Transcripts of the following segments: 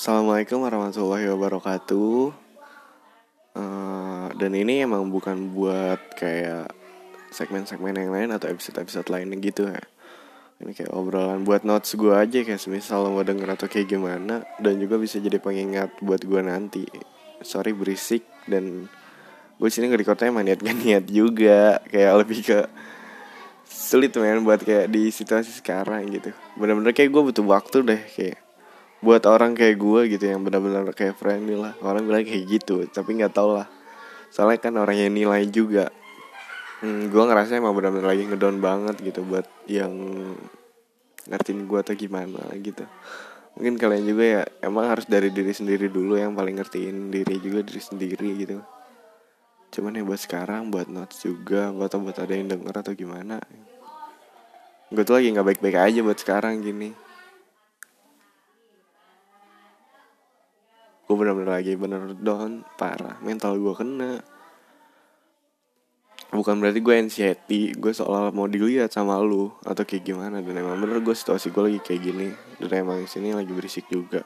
Assalamualaikum warahmatullahi wabarakatuh. Uh, dan ini emang bukan buat kayak segmen-segmen yang lain atau episode-episode lainnya gitu ya. Ini kayak obrolan buat notes gue aja kayak semisal mau denger atau kayak gimana dan juga bisa jadi pengingat buat gue nanti. Sorry berisik dan gue sini nge-recordnya maniat niat juga kayak lebih ke sulit men buat kayak di situasi sekarang gitu bener-bener kayak gue butuh waktu deh kayak buat orang kayak gue gitu yang benar-benar kayak friendly lah. Orang bilang kayak gitu tapi nggak tau lah. Soalnya kan orang yang nilai juga. Hmm, gue ngerasa emang benar-benar lagi ngedown banget gitu buat yang ngertiin gue atau gimana gitu. Mungkin kalian juga ya emang harus dari diri sendiri dulu yang paling ngertiin diri juga diri sendiri gitu. Cuman ya buat sekarang buat notes juga buat buat ada yang denger atau gimana. Gue tuh lagi nggak baik-baik aja buat sekarang gini bener-bener lagi bener down parah. Mental gue kena. Bukan berarti gue anxiety gue seolah mau dilihat sama lu atau kayak gimana. Dan emang bener gue situasi gue lagi kayak gini. Dan emang sini lagi berisik juga.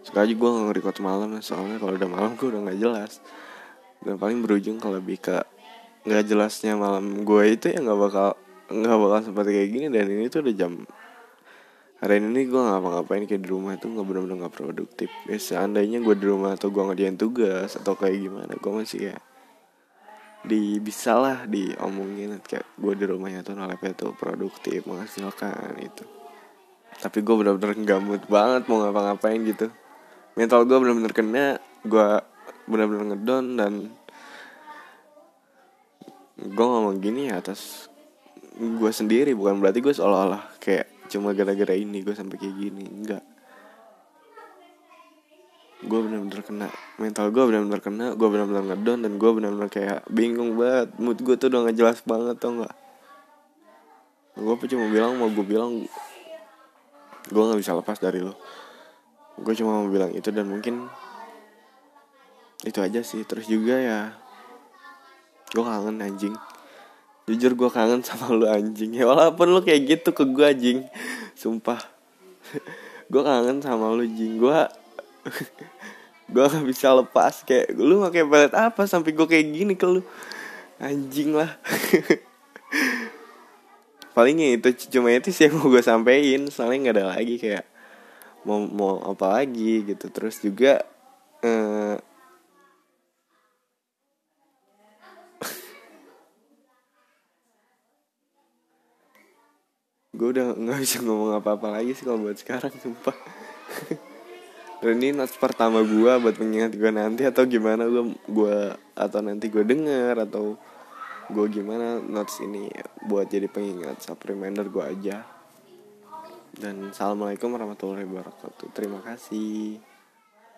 Sekali gue nggak nge-record malam soalnya kalau udah malam gue udah nggak jelas. Dan paling berujung kalau lebih ke nggak jelasnya malam gue itu ya nggak bakal nggak bakal seperti kayak gini. Dan ini tuh udah jam hari ini gue ngapa-ngapain kayak di rumah itu nggak benar-benar nggak produktif. Ya seandainya gue di rumah atau gue ngerjain tugas atau kayak gimana gue masih ya di bisa lah diomongin kayak gue di rumahnya tuh nalepnya tuh produktif menghasilkan itu tapi gue benar-benar gamut banget mau ngapa-ngapain gitu. Mental gue benar-benar kena gue benar-benar ngedon dan gue ngomong gini ya atas gue sendiri bukan berarti gue seolah-olah kayak cuma gara-gara ini gue sampai kayak gini enggak. Gue benar-benar kena mental gue benar-benar kena gue benar-benar ngedon dan gue benar-benar kayak bingung banget. Mood gue tuh udah gak jelas banget tau nggak? Gue cuma bilang mau gue bilang gue nggak bisa lepas dari lo. Gue cuma mau bilang itu dan mungkin itu aja sih. Terus juga ya gue kangen anjing jujur gue kangen sama lu anjing. Ya walaupun lu kayak gitu ke gue anjing. Sumpah. Gue kangen sama lu anjing. Gue gue gak bisa lepas. Kayak lu pakai pelet apa sampai gue kayak gini ke lu. Anjing lah. Palingnya itu cuma itu sih yang mau gue sampein. Soalnya nggak ada lagi kayak mau mau apa lagi gitu. Terus juga eh, gue udah nggak bisa ngomong apa-apa lagi sih kalau buat sekarang sumpah. Dan ini notes pertama gue buat mengingat gue nanti atau gimana gue gue atau nanti gue denger atau gue gimana notes ini buat jadi pengingat sub reminder gue aja. Dan assalamualaikum warahmatullahi wabarakatuh. Terima kasih